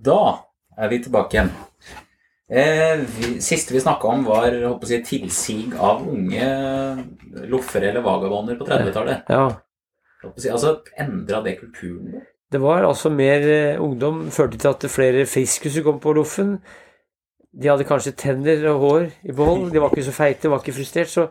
Da er vi tilbake igjen. Eh, vi, siste vi snakka om, var håper jeg, tilsig av unge loffere eller vagabonder på 30-tallet. Ja. Jeg, Altså, Endra det kulturen? Det var altså mer eh, ungdom, førte til at flere friskuser kom på loffen. De hadde kanskje tenner og hår i behold, de var ikke så feite, var ikke frustrert. Så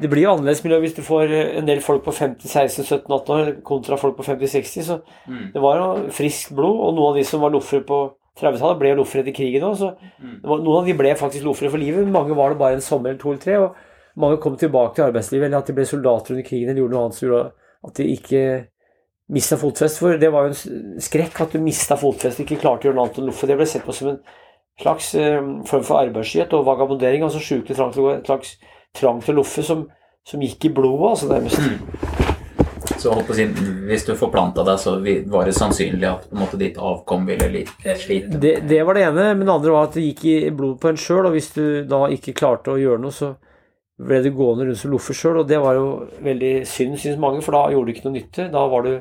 det blir jo annerledes miljø hvis du får eh, en del folk på 50, 16, 17, 18 år kontra folk på 50, 60. Så Mm. det var jo friskt blod, og noen av de som var loffere på 30-tallet, ble loffere etter krigen òg. Mm. noen av de ble faktisk loffere for livet. Mange var det bare en sommer eller to eller tre. Og mange kom tilbake til arbeidslivet, eller at de ble soldater under krigen eller gjorde noe annet som gjorde at de ikke mista fotfest. For det var jo en skrekk at du mista fotfestet, ikke klarte å gjøre noe annet enn loffe. Det ble sett på som en slags eh, form for arbeidsskyhet og vagabondering. Altså sjukelig trang til å gå, en slags trang til å loffe som, som gikk i blodet, altså nærmest. Så håper jeg, hvis du forplanta deg, så var det sannsynlig at på en måte ditt avkom ville slite. Det, det var det ene, men det andre var at det gikk i blodet på en sjøl, og hvis du da ikke klarte å gjøre noe, så ble du gående rundt som loffer sjøl, og det var jo veldig synd, syns mange, for da gjorde du ikke noe nytte. Da var du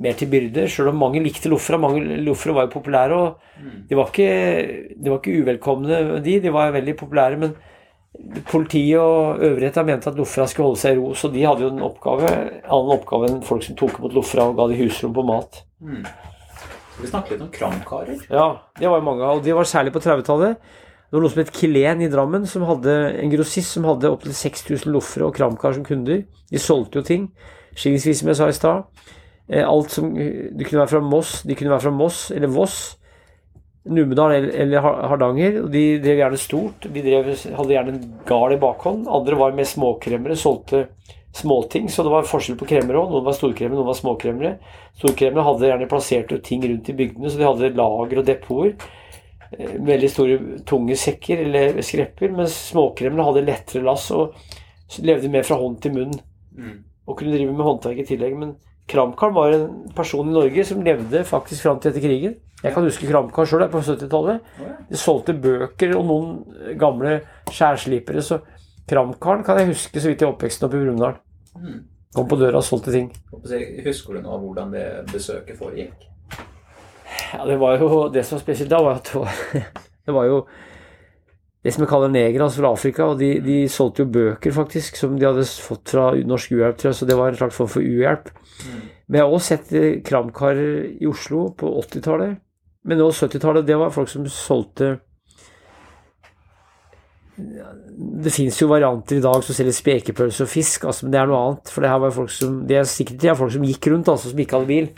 mer til byrde, sjøl om mange likte loffere. Mange loffere var jo populære, og de var ikke, de var ikke uvelkomne, de. De var veldig populære, men politiet og øvrigheta mente at Lofra skulle holde seg i ro, så de hadde jo en oppgave, annen oppgave enn folk som tok imot Lofra og ga de husrom på mat. Mm. Vi snakket litt om kramkarer? Ja, det var jo mange av, og de var særlig på 30-tallet. Det var noe som het Kilen i Drammen, som hadde en grossist som hadde opptil 6000 loffere og kramkar som kunder. De solgte jo ting. Skillingsvis, som jeg sa i stad. Eh, Alt som Det kunne være fra Moss, de kunne være fra Moss eller Voss. Numedal eller, Hardanger. og De drev gjerne stort. De drev, hadde gjerne en gard i bakhånd. Andre var mer småkremmere, solgte småting. Så det var forskjell på kremmere òg. Noen var storkremmere, noen var småkremmere. Storkremmere hadde gjerne plassert ting rundt i bygdene, så de hadde lager og depoter. Eh, Veldig store, tunge sekker eller skrepper, mens småkremmere hadde lettere lass og levde mer fra hånd til munn. Mm. Og kunne drive med håndverk i tillegg. Men Kramkar var en person i Norge som levde faktisk fram til etter krigen. Jeg kan huske Kramkarl sjøl på 70-tallet. De solgte bøker og noen gamle skjærslipere. Så Kramkaren kan jeg huske så vidt i oppveksten oppe i Brumunddal. Mm. Kom på døra og solgte ting. Husker du nå hvordan det besøket foregikk? Ja, det var jo det som var spesielt da, var at det var jo det som vi kaller negere, altså fra Afrika. Og de, de solgte jo bøker, faktisk, som de hadde fått fra Norsk Uhjelp, tror jeg, så det var en slags form for uhjelp. Men jeg har også sett eh, kramkarer i Oslo på 80-tallet. Men nå 70-tallet, det var folk som solgte Det fins jo varianter i dag som selger spekepølse og fisk, altså, men det er noe annet. For det her var folk som, det er sikkert det er folk som gikk rundt, altså, som ikke hadde bil.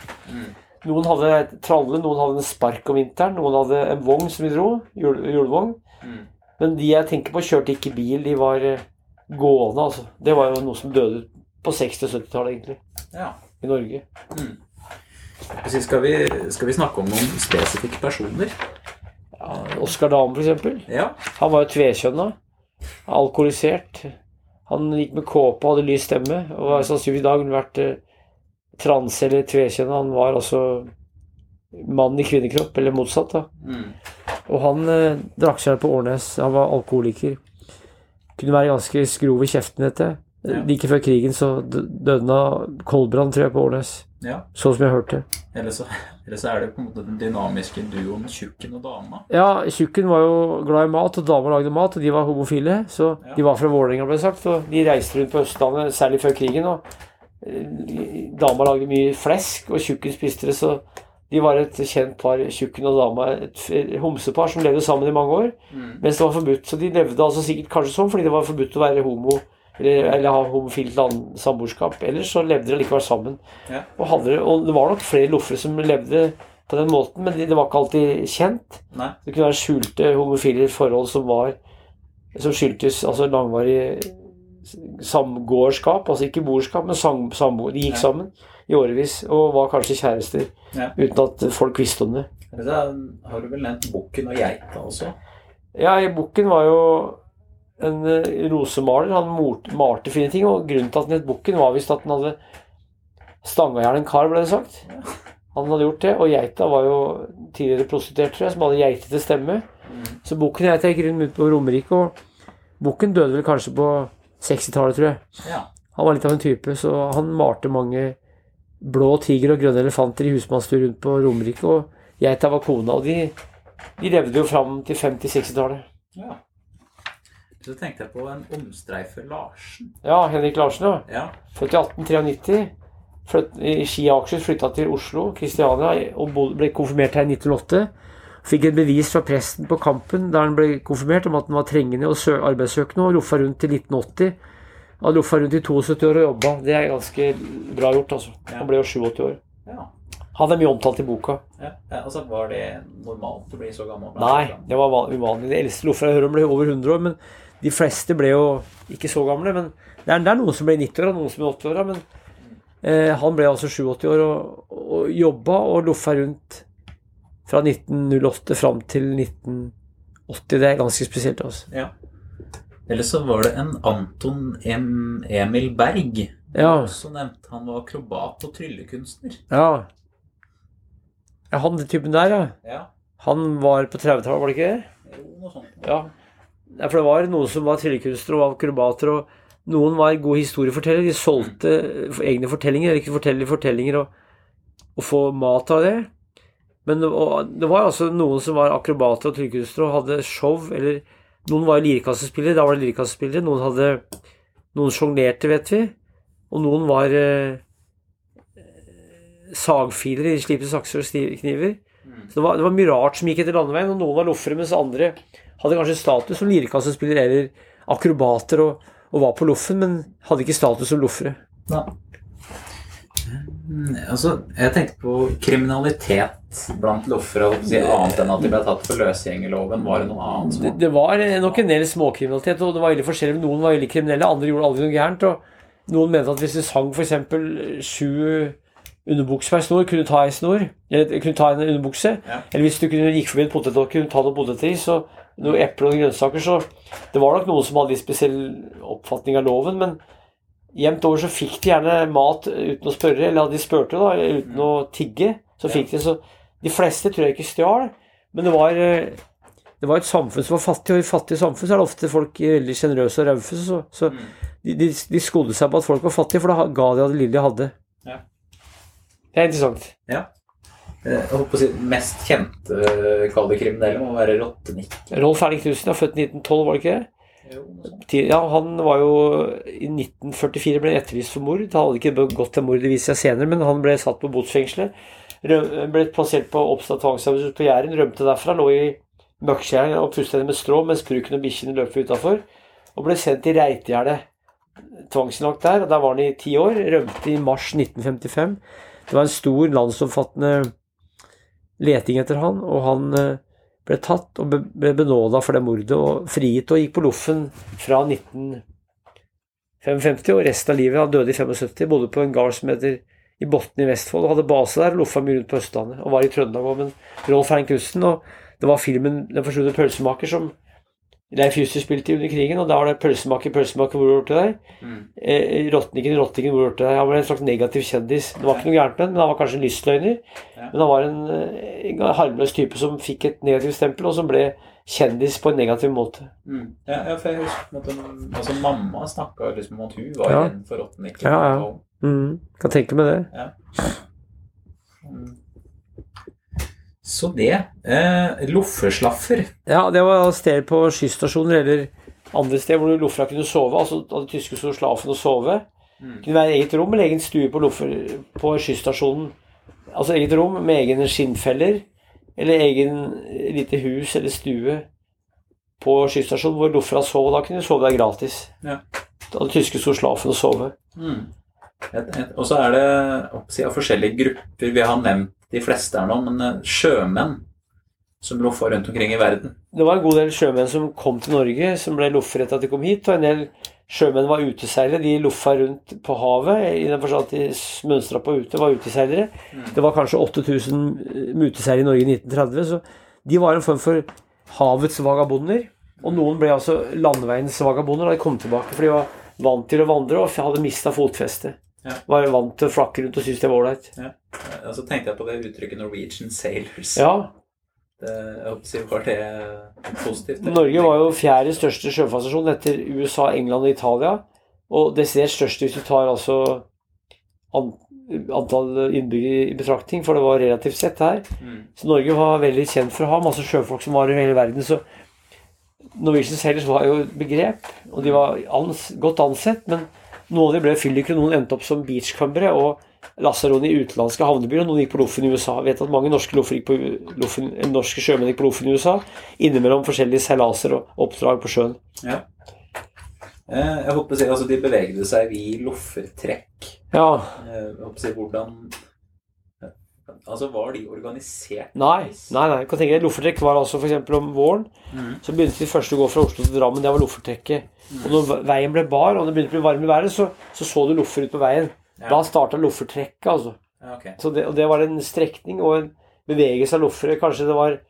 Noen hadde tralle, noen hadde en spark om vinteren, noen hadde en vogn som vi dro, jul, julevogn. Mm. Men de jeg tenker på, kjørte ikke bil, de var eh, gående, altså. Det var jo noe som døde på 60- og 70-tallet, egentlig, Ja. i Norge. Mm. Skal vi, skal vi snakke om noen spesifikke personer? Ja, Oskar Dahm, eksempel. Ja. Han var jo tvekjønna. Alkoholisert. Han gikk med kåpe og hadde lys stemme. Og sannsynligvis i dag vært eh, transe eller tvekjønna. Han var altså mann i kvinnekropp, eller motsatt. da. Mm. Og han eh, drakk seg på Årnes. Han var alkoholiker. Kunne være ganske skrov i kjeften, vet jeg. Ja. Like før krigen så døde han av koldbrann, tror jeg, på Årnes. ja. Sånn som jeg hørte. Eller så, eller så er det på en måte den dynamiske duoen Tjukken og Dama. Ja, Tjukken var jo glad i mat, og dama lagde mat, og de var homofile. Så Ja. de var fra Vålerenga, ble sagt. Og de reiste rundt på Østlandet, særlig før krigen. Og eh, dama lagde mye flesk, og Tjukken spiste det, så de var et kjent par, Tjukken og dama. Et homsepar som levde sammen i mange år, Mm. mens det var forbudt. Så de levde altså sikkert kanskje sånn fordi det var forbudt å være homo. Eller, eller ha homofilt samboerskap. Ellers så levde de likevel sammen. Ja. Og, hadde, og det var nok flere loffere som levde på den måten, men det de var ikke alltid kjent. Nei. Det kunne være skjulte homofile forhold som var som skyldtes altså langvarig samgåerskap, altså ikke boerskap, men sam, samboer. De gikk Nei. sammen i årevis og var kanskje kjærester Ja. uten at folk visste om det. Har du vel nevnt Bukken og Geita også? Ja, i Bukken var jo en eh, rosemaler. Han malte fine ting, og grunnen til at han het Bukken, var visst at han hadde stanga i hjel en kar, ble det sagt. Han hadde gjort det, og geita var jo tidligere prostituert, tror jeg, som hadde geitete stemme. Så Bukken og geita gikk grunnen ute på Romerike, og Bukken døde vel kanskje på 60-tallet, tror jeg. Ja. Han var litt av en type, så han malte mange blå tiger og grønne elefanter i husmannstur rundt på Romerike. Og Geita var kona, og de, de levde jo fram til 50-60-tallet. Ja. Så tenkte jeg på en omstreifer Larsen. Ja, Henrik Larsen, ja. Ja. Født i 1893. Flytt, I Ski og Akershus flytta til Oslo, Kristiania, og ble konfirmert her i 1908. Fikk et bevis fra presten på Kampen da han ble konfirmert om at han var trengende og sø arbeidssøkende, og roffa rundt til 1980. Han loffa rundt i 72 år og jobba. Det er ganske bra gjort, altså. Han ble jo 87 år. ja. Han er mye omtalt i boka. ja. altså, var det normalt å bli så gammel? Nei, det var uvanlig. De eldste loffa jeg hører om, ble over 100 år, men de fleste ble jo ikke så gamle. Men det er, det er noen som ble 90 år, og noen som ble 80 år. Men eh, han ble altså 87 år og, og jobba og loffa rundt fra 1908 fram til 1980. Det er ganske spesielt. altså. Ja. Eller så var det en Anton M. Emil Berg. Ja, Også nevnte han var akrobat og tryllekunstner. ja. ja han typen der, ja. Ja. Han var på 30-tallet, var det ikke det? Jo, noe sånt. Ja. ja. for det var noen som var tryllekunstnere og akrobater, og noen var gode historiefortellere. De solgte egne fortellinger, eller ikke fortelle fortellinger, og, og få mat av det. Men det var, det var altså noen som var akrobater og tryllekunstnere og hadde show, eller noen var lirekassespillere, da var det lirekassespillere. Noen hadde Noen sjonglerte, vet vi. Og noen var eh, sagfiler i slipte sakser og kniver. Så det var, det var mye rart som gikk etter landeveien, og noen var loffere, mens andre hadde kanskje status som lirekassespillere eller akrobater og, og var på loffen, men hadde ikke status som loffere. Ja. Mm, Altså, jeg tenkte på kriminalitet blant loffere, si, annet enn at de ble tatt for løsgjengerloven. Var det noe annet Det, det var nok en del småkriminalitet, og det var veldig forskjellig. Noen var veldig kriminelle, andre gjorde aldri noe gærent. og Noen mente at hvis du sang f.eks. sju underbukser per snor, kunne du ta ei snor, eller kunne ta en underbukse. Ja. Eller hvis du kunne gikk forbi et potetåker, kunne du ta noe poteter i, så noen epler og grønnsaker, så Det var nok noen som hadde litt spesiell oppfatning av loven, men jevnt over så fikk de gjerne mat uten å spørre, eller de spurte da, uten uten å tigge. Så fikk de så De fleste tror jeg ikke stjal, men det var eh, det var et samfunn som var fattig, og i fattige samfunn så er det ofte folk veldig sjenerøse og rause. Så, så de, de, de skodde seg på at folk var fattige, for da ga de av det lille de hadde. Ja. Det er interessant. Ja. Eh, Jeg holdt på å si mest kjente kalde kriminelle må være Rottenik. Rolf Erling Knutsen er født i 1912, var det ikke det? Ja, han var jo I 1944 ble han etterlyst for mord. Han hadde ikke begått det mordet, det viser seg senere, men han ble satt på botsfengselet. Ble plassert på Oppstad tvangsarbeid på Jæren, rømte derfra, lå i møkkskjæren og pustet med strå mens bruken og bikkjene løp utafor, og ble sendt til Reitgjerdet. Tvangsinnlagt der, og der var han i ti år. Rømte i mars 1955. Det var en stor, landsomfattende leting etter han, og han eh, ble tatt og ble benåda for det mordet og frigitt og gikk på loffen fra 1955 og resten av livet. Han døde i 75, bodde på en gard som heter i Botn i Vestfold og hadde base der loffa mye rundt på Østlandet og var i Trøndelag òg. Men Rolf Hein Knutsen og det var filmen 'Den forsvunne pølsemaker' som Leif Juster spilte under krigen, og da var det 'Pølsemaker, pølsemaker, hvor du deg?' Mm. Eh, Rottningen, Rottingen, hvor gjort det deg? Han var en slags negativ kjendis. Det var ikke noe gærent med ham, men han var kanskje en lystløgner. Ja. Men han var en, eh, en harmløs type som fikk et negativt stempel, og som ble kjendis på en negativ måte. Mm. Ja, ja, for jeg husker på en måte altså, Mamma snakka liksom om at hun var Ja. redd for Rottenikk. Ja, ja. Mm, kan tenke meg det. Ja. Mm. Så det. Eh, Loffeslaffer. Ja, det var steder på skysstasjoner eller andre steder hvor loffa kunne sove. Altså da de tyske sto slafen og sove. Mm. Kunne være eget rom eller egen stue på, loffer, på skysstasjonen. Altså eget rom med egne skinnfeller, eller egen lite hus eller stue på skysstasjonen hvor loffera sov. Da kunne de sove der gratis. Ja. Da de tyske sto slafen og sove. Mm. Og så er det oppsida forskjellige grupper. Vi har nevnt de fleste er nå, men eh, sjømenn som loffa rundt omkring i verden. Det var en god del sjømenn som kom til Norge, som ble loffer etter at de kom hit. Og en del sjømenn var uteseilere. De loffa rundt på havet i den forstand at de mønstra på ute, var uteseilere. Det var kanskje 8000 uteseilere i Norge i 1930, så de var en form for havets vagabonder. Og noen ble altså landeveiens vagabonder da de kom tilbake, for de var vant til å vandre og hadde mista fotfestet. Ja. Var vant til å flakke rundt og syntes det var ålreit. Ja. Eh, Og så tenkte jeg på det uttrykket 'Norwegian Sailors'. Ja, Det, jeg håper var det positivt? Det. Norge var jo fjerde største sjøfartsnasjon etter USA, England og Italia. Og desidert største hvis du tar altså an, antall innbyggere i betraktning, for det var relativt sett her. Mm. Så Norge var veldig kjent for å ha masse sjøfolk som var i hele verden. Så Norwegian Sailors var jo et begrep, og de var ans godt ansett. Men noen av de ble fyllikere, noen endte opp som beachcumbere og lasaron i utenlandske havnebyer, og noen gikk på loffen i USA. Jeg vet at mange norske, på loffen, norske sjømenn gikk på loffen i USA, innimellom forskjellige seilaser og oppdrag på sjøen. Ja. Eh, jeg håper altså De bevegde seg i loffertrekk. Ja, Eh, Jeg håper hvordan Altså, Var de organisert? Nei, nei, nei. Kan tenke deg, Loffertrekk var altså f.eks. om våren. Mm. Så begynte de først å gå fra Oslo til Drammen. Det var Loffertrekket. Og når veien ble bar, og det begynte å bli varm i været, så så, så du loffer ut på veien. Ja. Da starta Loffertrekket, altså. Ja, ok. Så det, og det var en strekning og en bevegelse av loffere. Kanskje det var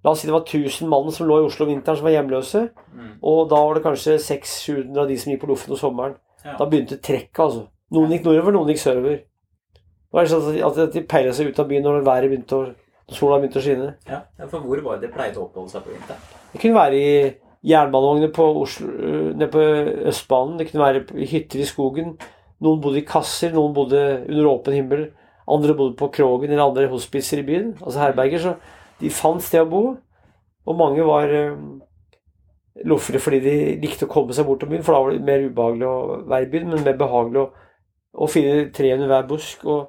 La oss si det var 1000 mann som lå i Oslo om vinteren som var hjemløse. Mm. Og da var det kanskje 600-700 av de som gikk på loffen om sommeren. Ja. Da begynte trekket, altså. Noen gikk nordover, noen gikk sørover. Det var sånn at de- at de peilet seg ut av byen når været begynte å, sola begynte å skinne. Ja, ja, For hvor var det de pleide å oppholde seg på vinteren? Det kunne være i jernbanevogner på Oslo, øh, nede på Østbanen. Det kunne være i hytter i skogen. Noen bodde i kasser, noen bodde under åpen himmel. Andre bodde på Krogen eller andre hospicer i byen, altså herberger. Så de fant sted å bo. Og mange var øh, loffere fordi de likte å komme seg bort til byen, for da var det mer ubehagelig å være i byen, men mer behagelig å, å finne tre under hver busk. og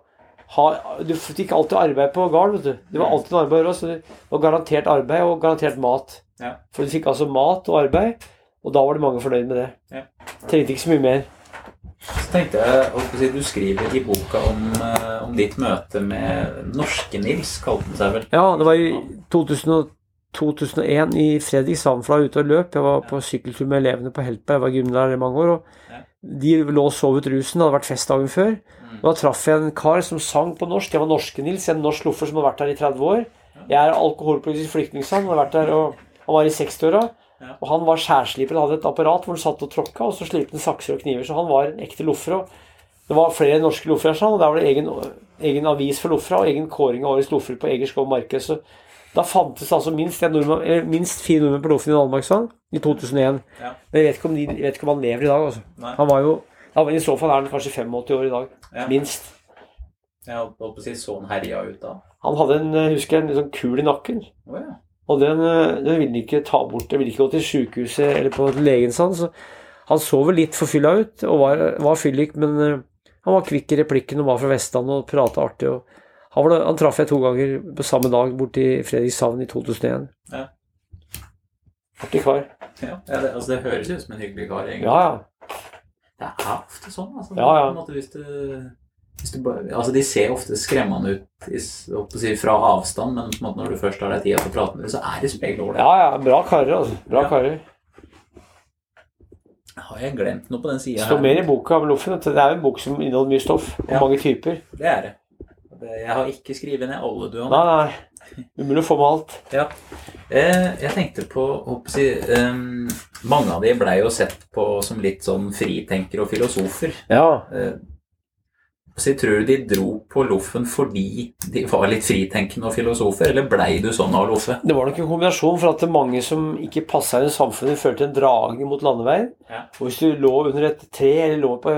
ha, Du fikk alltid arbeid på gard, vet du. Det var alltid noe arbeid også, så det var garantert arbeid og garantert mat. Ja. For du fikk altså mat og arbeid, og da var det mange fornøyd med det. Ja. Trengte ikke så mye mer. Så tenkte jeg, Du skriver i boka om, eh, om ditt møte med Norske-Nils, kalte han seg vel? Ja, det var i 2000 2001 i Fredrikshavn, for da var jeg ute og løp. Jeg var på sykkeltur med elevene på Heltberg, jeg var gymlærer i mange år. Og De lå og sov ut rusen, det hadde vært fest dagen før. Da traff jeg en kar som sang på norsk. Det var Norske-Nils, en norsk loffer som har vært her i 30 år. Jeg er alkoholpolitisk flyktning, sa han. Har vært der, og han var i 60-åra. Ja. Og han var skjærsliper. Han hadde et apparat hvor han satt og tråkka, og så slipte han sakser og kniver. Så han var en ekte loffer. og Det var flere norske loffere, sa han, og der var det egen, egen avis for loffere og egen kåring av årets loffer på Egerskov marked. Så da fantes altså minst, en nordmann, minst fire nordmenn på loffen i Danmark, sa han, i 2001. Ja. Men jeg vet ikke om, de, jeg vet ikke om han lever i dag, altså. Han var jo ja, men I så fall er han kanskje 85 år i dag. Ja. Minst. Jeg holdt på å si han herja ut da. Han hadde en, eh, husker jeg, en sånn kul i nakken. Oh, ja. Og den, eh, den ville han ikke ta bort. Den ville ikke gå til sykehuset eller på legen sin. Så han så vel litt forfylla ut og var, var fyllik, men eh, han var kvikk i replikken og var fra Vestlandet og prata artig. Og han, var, han traff jeg to ganger på samme dag borti Fredrikshavn i 2001. Ja. Artig kar. ja. ja det, altså, det høres ut som en hyggelig kar, egentlig. Ja, ja. Det er ofte sånn. Altså, Ja, ja. Måte, hvis du, hvis du bare, altså, de ser ofte skremmende ut i, si, fra avstand, men på en måte, når du først har deg tid til å prate med dem, så er de som regel ålreite. ja, ja. Bra karer, altså. Bra Ja. karer. Har jeg glemt noe på den sida her? står mer i boka om Loffen. Det er jo en bok som inneholder mye stoff. Og Ja. mange typer. Det er det. Det- Jeg har ikke skrevet ned alle, du. har. Nei, nei. Umulig å få med alt. Ja. Eh, jeg tenkte på si, ehm, Mange av de blei jo sett på som litt sånn fritenkere og filosofer. Ja. Eh, så jeg tror du de dro på loffen fordi de var litt fritenkende og filosofer, eller blei du sånn av loffe? Det var nok en kombinasjon for at det mange som ikke passa inn i samfunnet, følte en dragning mot landeveien. Ja. Og hvis du lå under et tre, eller lå på,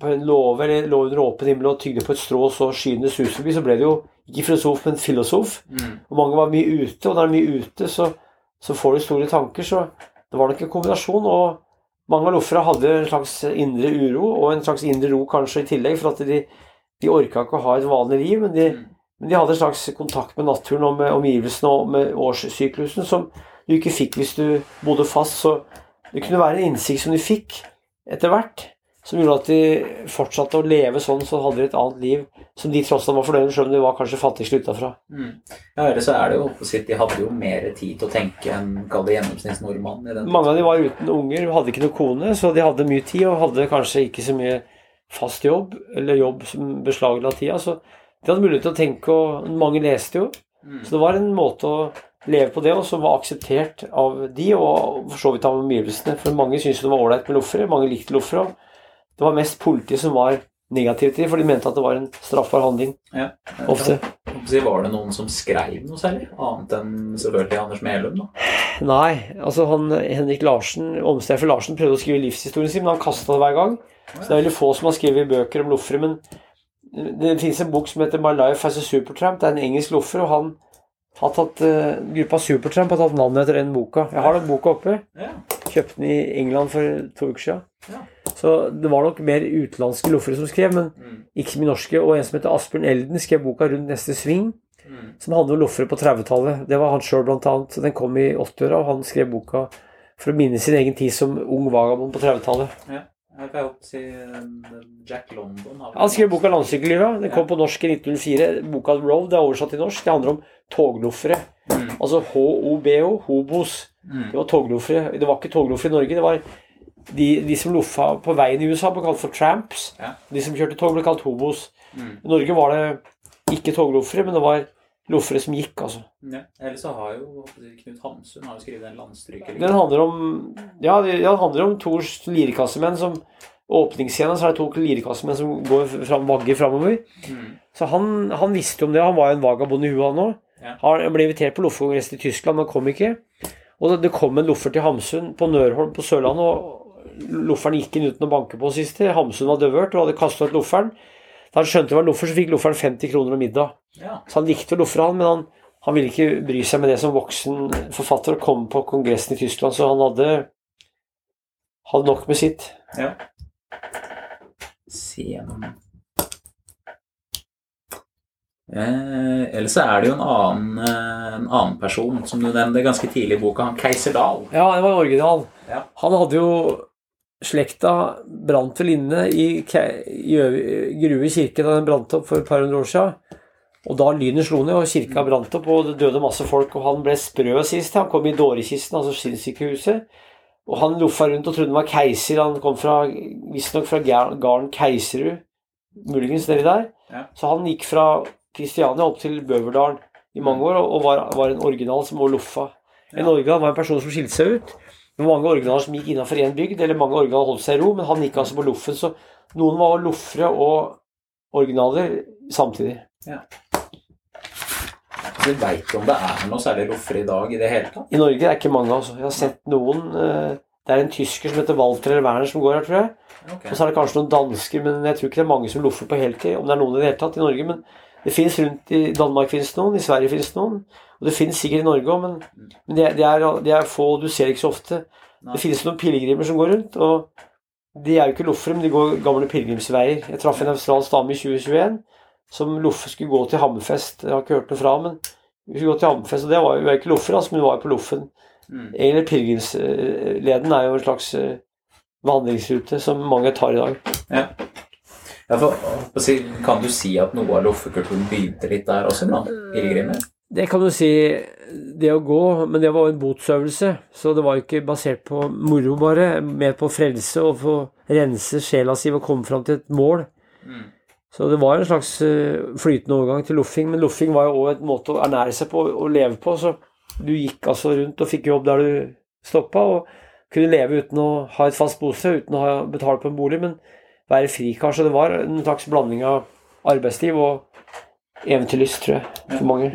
på en låve, eller lå under åpen himmel og tygde på et strå så skyene suste forbi, så ble det jo ikke filosof, men filosof. Mm. Og mange var mye ute, og når det er mye ute, så, så får du store tanker. Så det var nok en kombinasjon. Og mange av loffere hadde en slags indre uro, og en slags indre ro kanskje i tillegg, for at de, de orka ikke å ha et vanlig liv. Men de, Mm. men de hadde en slags kontakt med naturen og med omgivelsene og med årssyklusen som du ikke fikk hvis du bodde fast. Så det kunne være en innsikt som de fikk etter hvert, som gjorde at de fortsatte å leve sånn, så hadde de et annet liv som de tross alt var fornøyd med, selv om de var kanskje fattigst utafra. Mm. Ja, eller så er det jo opposite. De hadde jo mer tid til å tenke enn kall det gjennomsnittsnordmann. Mange av de var uten unger, hadde ikke noe kone, så de hadde mye tid og hadde kanskje ikke så mye fast jobb, eller jobb som beslagla tida. Så de hadde mulighet til å tenke, og mange leste jo. Mm. Så det var en måte å leve på det, og som var akseptert av de, og for så vidt av omgivelsene. For mange syntes det var ålreit med loffere, mange likte loffere. Det var mest politiet som var negativt til for de mente at det var en straffbar handling. Ja. Ofte. Var det noen som skrev noe særlig? Annet enn selvfølgelig Anders Melum, da? Nei, altså han Henrik Larsen, Omsteifer Larsen prøvde å skrive livshistorien sin, men han kasta det hver gang. Så det er veldig få som har skrevet bøker om loffere. Men Det finnes en bok som heter My Life as a Supertramp. Det er en engelsk loffer, og han har tatt uh, Gruppa Supertramp har tatt navnet etter den boka. Jeg har den boka oppe. Ja. Kjøpte den i England for to uker siden. Ja. Så det var nok mer utenlandske loffere som skrev, men Mm. ikke så mye norske. Og en som heter Asbjørn Elden skrev boka Rundt neste sving, Mm. som handler om loffere på 30-tallet. Det var han sjøl, blant annet. Den kom i 80-åra, og han skrev boka for å minne sin egen tid som ung vagabond på 30-tallet. Ja. Jeg kan jo si eh, Jack London. Han skrev boka 'Landssykkellivet'. Den kom på norsk i 1904. Boka 'Road' det er oversatt til norsk. Det handler om togloffere. Mm. Altså HOBO, hobos. Mm. Det var togloffere. Det var ikke togloffere i Norge. Det var de, de som loffa på veien i USA, ble kalt for tramps. Ja. De som kjørte tog, ble kalt hobos. Mm. I Norge var det ikke togloffere, men det var loffere som gikk, altså. Ja. Eller så har jo Knut Hamsun har jo skrevet en landstryker. Den handler om Ja, det, den handler om to lirekassemenn som Åpningsscenen så er det to lirekassemenn som går fram, vagger framover. Mm. Så han, han visste om det. Han var jo en vagabond i huet, han òg. Ja. Han ble invitert på loffekongress i Tyskland, men kom ikke. Og det, det kom en loffer til Hamsun på Nørholm på Sørlandet, og lofferen gikk inn uten å banke på sist. Hamsun var døvørt og hadde kasta ut lofferen. Da han skjønte det var loffer, så fikk lofferen 50 kroner om middag. Ja. Så han likte loffere, han, men han, han ville ikke bry seg med det som voksen forfatter og komme på kongressen i Tyskland, så han hadde, hadde nok med sitt. ja. Se gjennom eh, Eller så er det jo en annen, eh, en annen person som du nevnte ganske tidlig i boka, han Keiser Dahl. Ja, det var original. Ja. Han hadde jo Slekta brant vel inne i Grue kirke da den brant opp for et par hundre år siden. Og da lynet slo ned, og kirka brant opp, og det døde masse folk. Og han ble sprø sist. Han kom i dårekisten, altså sinnssykehuset. Og han loffa rundt og trodde han var keiser. Han kom fra, visstnok fra garden Keiserud, muligens nedi der. Ja. Så han gikk fra Kristiania opp til Bøverdalen i mange år, og var, var en original som også loffa. En original var en person som skilte seg ut. Det var mange originaler som gikk innenfor én bygd, eller mange originaler holdt seg i ro, men han gikk altså på loffen, så noen var loffere og originaler samtidig. Så veit du om det er noe særlig loffer i dag i det hele tatt? I Norge er det ikke mange, altså. Jeg har sett noen eh, Det er en tysker som heter Walter eller Werner som går her, tror jeg. Okay. Og så er det kanskje noen dansker, men jeg tror ikke det er mange som loffer på heltid. Om det er noen i det hele tatt i Norge. Men det fins rundt i Danmark finnes noen, i Sverige finnes noen. Og det finnes sikkert i Norge òg, men, men det, det, er, det er få, og du ser ikke så ofte. Nei. Det finnes noen pilegrimer som går rundt, og de er jo ikke loffere, men de går gamle pilegrimsveier. Jeg traff en australsk dame i 2021 som loffe skulle gå til Hammerfest. Jeg har ikke hørt noe fra men hun skulle gå til Hammerfest, og det var jo ikke loffer, altså, men hun var jo på loffen. Mm. Egentlig pilegrimsleden er jo en slags eh, vandringsrute som mange tar i dag. Ja, for, kan du si at noe av loffekulturen begynte litt der også, blant pilegrimer? Det kan du si, det å gå, men det var jo en botsøvelse. Så det var jo ikke basert på moro, bare. Mer på frelse og få rense sjela si og komme fram til et mål. Mm. Så det var en slags eh, flytende overgang til loffing. Men loffing var jo òg en måte å ernære seg på og leve på. Så du gikk altså rundt og fikk jobb der du stoppa, og kunne leve uten å ha et fast bosted, uten å ha betale på en bolig, men være frikar. Så det var en slags blanding av arbeidsliv og eventyrlyst, tror jeg, for mange.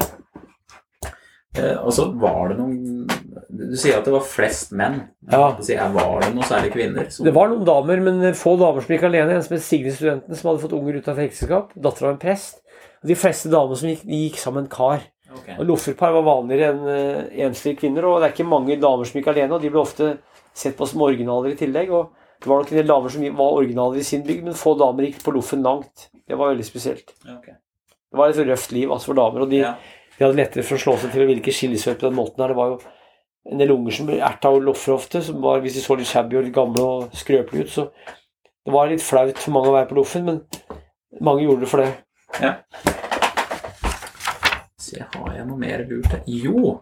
Eh, og så var det noen Du sier at det var flest menn. Ja. Du sier, var det noen særlig kvinner? som- Det var noen damer, men få damer som gikk alene. En som het Signe Studenten, som hadde fått unger ut av ekteskap. Datter av en prest. Og de fleste damer som gikk, de gikk sammen kar. Okay. Og Lofferpar var vanligere enn uh, enslige kvinner, og det er ikke mange damer som gikk alene. Og de ble ofte sett på som originaler i tillegg. Og det var nok en del damer som var originaler i sin bygd, men få damer gikk på loffen langt. Det var veldig spesielt. Okay. Det var et røft liv altså, for damer, og de, Ja. de hadde lettere for å slå seg til og ville ikke skille seg ut på den måten her. Det var jo en del unger som ble erta og loffer ofte, som var, hvis de så litt shabby og litt gamle og skrøpelige ut, så det var litt flaut for mange å være på loffen, men mange gjorde det for det. Se, har jeg noe mer lurt her? Jo!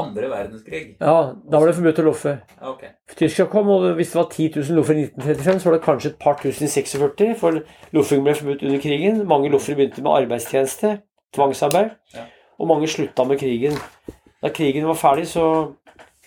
Andre verdenskrig? Ja, da var det forbudt å loffe. Okay. Tyskland kom, og hvis det var 10 000 loffer i 1935, så var det kanskje et par tusen i 46, for loffing ble forbudt under krigen. Mange loffere begynte med arbeidstjeneste, tvangsarbeid, ja. og mange slutta med krigen. Da krigen var ferdig, så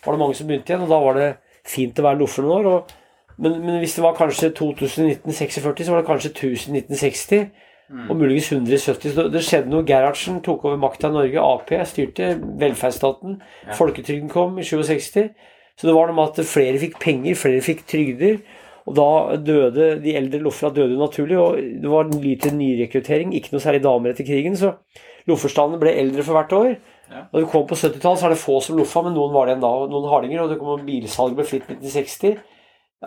var det mange som begynte igjen, og da var det fint å være loffer noen år. Og, men, men, hvis det var kanskje 2000 1946, så var det kanskje 1000 1960. Mm. Og muligens 170. Så det skjedde noe. Gerhardsen tok over makta i Norge. Ap styrte velferdsstaten. Ja. Folketrygden kom i 67. Så det var noe med at flere fikk penger, flere fikk trygder. Og da døde de eldre Lofra døde naturlig, og det var lite nyrekruttering. Ikke noe særlig damer etter krigen, så Lofferstanden ble eldre for hvert år. Ja. Når vi kom på 70-tallet, er det få som loffa, men noen var det igjen da. Noen hardinger. Og det kom bilsalget ble fritt 1960.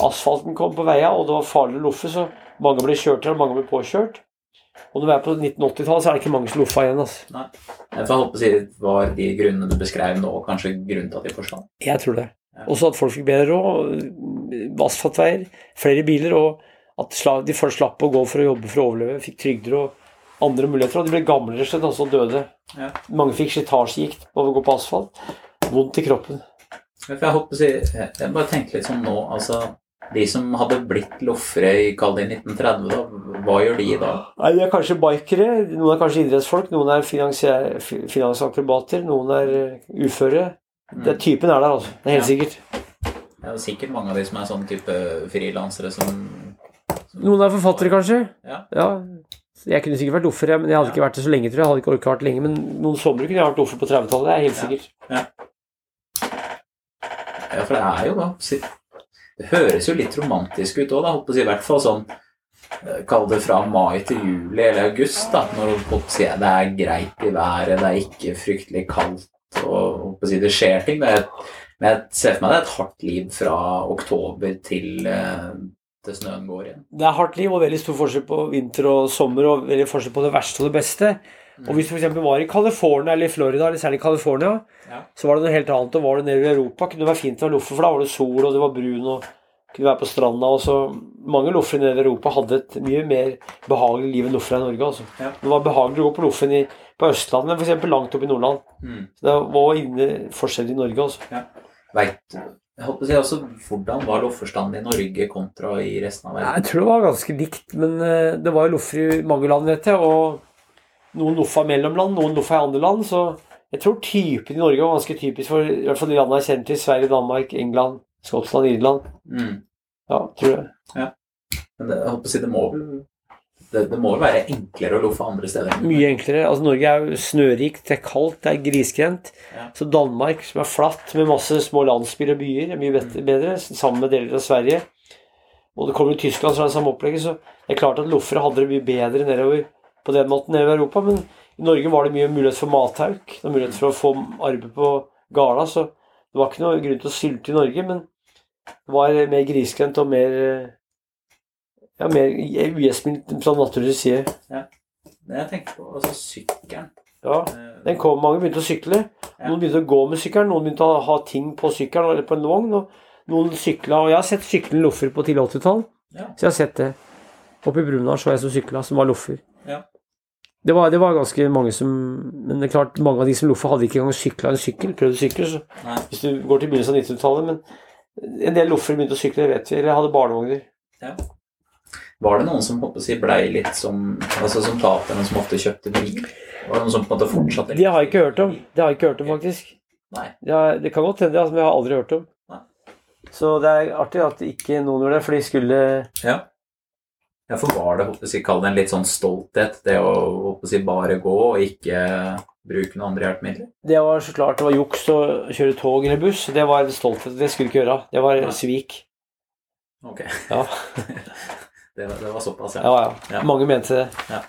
Asfalten kom på veia, og det var farlig å loffe, så mange ble kjørt her, og mange ble påkjørt. Og når vi er på 1980-tallet, så er det ikke mange som loffa igjen. altså. Jeg får håpe å si Var de grunnene du beskrev nå, kanskje grunnen til at de forsvant? Jeg tror det. Ja. Også at folk fikk bedre råd, asfaltveier, flere biler, og at de først slapp å gå for å jobbe for å overleve, fikk trygder og andre muligheter. Og de ble gamle rett og slett, døde. Ja. Mange fikk slitasjegikt av å gå på asfalt. Vondt i kroppen. Jeg jeg håper å si jeg bare tenker litt sånn nå, altså De som hadde blitt loffere i kall det 1930, da, hva gjør de da? Nei, De er kanskje bikere, noen er kanskje idrettsfolk, noen er finansakrobater, noen er uføre. uføre. Det, typen er der, altså. Det er helt Ja. sikkert. Det er jo sikkert mange av de som er sånn type frilansere som, som Noen er forfattere, kanskje. Ja. ja. Jeg kunne sikkert vært offer, men jeg hadde ikke vært det så lenge, tror jeg. Jeg hadde ikke orket vært lenge, Men noen somre kunne jeg vært loffer på 30-tallet. Det er helt Ja. sikkert. Ja, for det er jo da Det høres jo litt romantisk ut òg, da. I hvert fall sånn eh, Kall det fra mai til juli eller august, da. Når si, det er greit i været, det er ikke fryktelig kaldt og si, det skjer ting. Men jeg, men jeg ser for meg det er et hardt liv fra oktober til, eh, snøen går igjen. Det er hardt liv og veldig stor forskjell på vinter og sommer, og veldig forskjell på det verste og det beste. Og hvis du f.eks. var i California eller i Florida, eller særlig California, Ja. så var det noe helt annet. Og var du nede i Europa, kunne det være fint å være loffer, for da var det sol, og det var brun, og kunne være på stranda. Og så Mange loffere nede i Europa hadde et mye mer behagelig liv enn loffere i Norge. altså. Ja. Det var behagelig å gå på loffen i, på Østlandet, men f.eks. langt opp i Nordland. Mm. Så det var inne forskjell i Norge, altså. Vet, jeg håper å si også, Hvordan var lofferstanden i Norge kontra i resten av Jeg tror det var ganske likt, men eh, det var jo loffer i mange land, vet jeg. Og noen NOFA mellom land, noen NOFA i andre land. Så jeg tror typen i Norge var ganske typisk for i hvert fall de landene jeg kjenner til. Sverige, Danmark, England, Skottland, Irland. Mm. Ja, tror jeg. Men det, jeg på å si, det må det, det må jo være enklere å loffe andre steder? Mye enklere. Altså Norge er jo snørikt, det er kaldt, det er grisgrendt. Ja. Så Danmark, som er flatt med masse små landsbyer og byer, er mye bet- bedre, sammen med deler av Sverige. Og det kommer jo Tyskland, så er det samme opplegget. Så det er klart at loffere hadde det mye bedre nedover på den måten nedover i Europa. Men i Norge var det mye mulighet for mathauk. Det var mulighet for å få arbeid på gårda. Så det var ikke noe grunn til å sylte i Norge, men det var mer grisgrendt og mer ja, mer ugjestmildt fra naturens side. det jeg tenker på altså, sykkelen. Ja. Eh, Den kom, mange begynte å sykle. Ja. Noen begynte å gå med sykkelen, noen begynte å ha ting på sykkelen eller på en vogn. Og noen sykla, og jeg har sett syklende loffer på tidlig 80-tall. Ja. Så jeg har sett det. Oppe i Brumunddal så jeg som sykla, som var loffer. Ja. Det var, det var ganske mange som Men det er klart, mange av de som loffa, hadde ikke engang sykla en sykkel. Prøvd å sykle, så hvis du går til begynnelsen av 90-tallet. Men en del loffer begynte å sykle, det vet vi. Eller hadde barnevogner. Var det noen som si, blei litt som altså som taterne som ofte kjøpte bil? Var det noen som på en måte fortsatte Det har jeg ikke hørt om. Det har jeg ikke hørt om, faktisk. Nei. Ja, det kan godt hende, altså, men jeg har aldri hørt om. Nei. Så det er artig at ikke noen gjorde det, for de skulle Ja. Ja, for var det håper jeg, kall det en litt sånn stolthet, det å håper jeg, bare gå og ikke bruke noen andre hjelpemidler? Det var så klart det var juks å kjøre tog eller buss. Det var en stolthet. Det skulle ikke gjøre. Det var ja. svik. Ok. Ja. det, var- det var såpass, ja. Ja, ja. Ja. Mange mente det.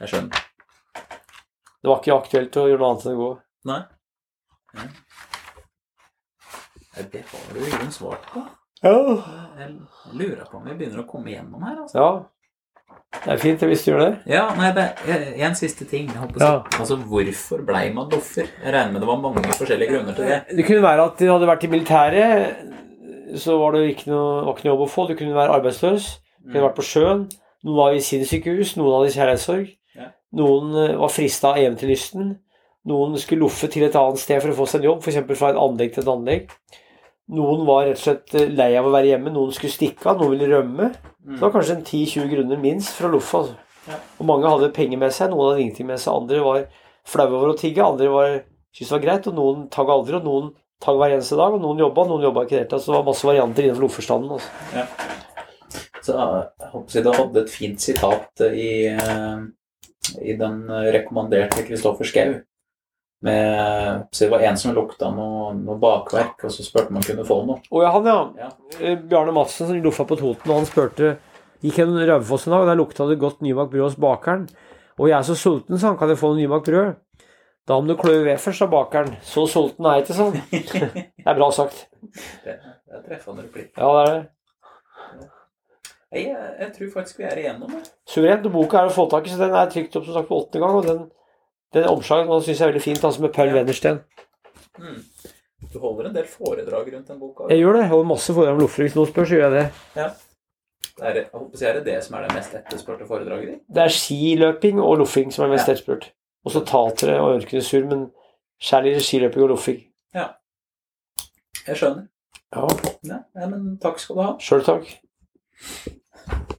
Jeg skjønner. Det var ikke aktuelt å gjøre noe annet enn å gå. Nei. Ja. Nei, Det har du i grunnen svart på. Jeg lurer på om vi begynner å komme igjennom her. altså. ja. Det er fint hvis du gjør det. Ja, nei, det er en siste ting. Ja. Altså, Hvorfor blei man doffer? Jeg regner med det var mange forskjellige grunner til det. Det kunne være at de hadde vært i militæret, så var det ikke noe, ikke noe jobb å få. Du kunne være arbeidsløs. Du kunne vært på sjøen. Noen var i sinnssykehus, noen hadde kjærlighetssorg. Ja. Noen eh, var frista av eventyrlysten. Noen skulle loffe til et annet sted for å få seg en jobb, f.eks. fra et anlegg til et anlegg. Noen var rett og slett eh, lei av å være hjemme, noen skulle stikke av, noen ville rømme. Så det var kanskje en 10-20 grunner minst for å loffe. Altså. Ja. Og mange hadde penger med seg, noen hadde ingenting med seg. Andre var flaue over å tigge, andre var, syntes det var greit, og noen tagg aldri, og noen tagg hver eneste dag, og noen jobba, noen jobba ikke i det hele tatt. Så det var masse varianter innenfor loffestanden. Altså. Så jeg håper Du hadde et fint sitat i, eh, i den rekommanderte Kristoffer Schou. Med Så det var en som lukta noe, noe bakverk, og så spurte om han kunne få noe. Å ja, han, ja. Ja. Eh, Bjarne Madsen som loffa på Toten, og han spurte Gikk gjennom Raufoss en dag, og der lukta det godt nybakt brød hos bakeren. Og jeg er så sulten, sa han, kan jeg få noe nybakt brød? Da må du klø ved først, sa bakeren. Så sulten er jeg ikke, sånn. Det er bra sagt. Det, det er treffende replikk. Ja, det er det. Jeg, jeg tror faktisk vi er igjennom det. Suverent. Boka er å få tak i, så den er trykt opp som sagt på åttende gang. Og den, den omslaget syns jeg er veldig fint, altså med Paul Ja. Wennersten. Mm. Du holder en del foredrag rundt den boka. Jeg gjør det. Jeg holder masse foredrag om Loffer. Hvis noen spør, så gjør jeg det. Det er, jeg håper er det det som er det mest etterspurte foredraget ditt? Det er skiløping og loffing som er mest Ja. etterspurt. Og så tatere og ørkenesur, men særlig skiløping og loffing. Jeg skjønner. Ja, Ja, ja, men takk skal du ha. sjøl takk.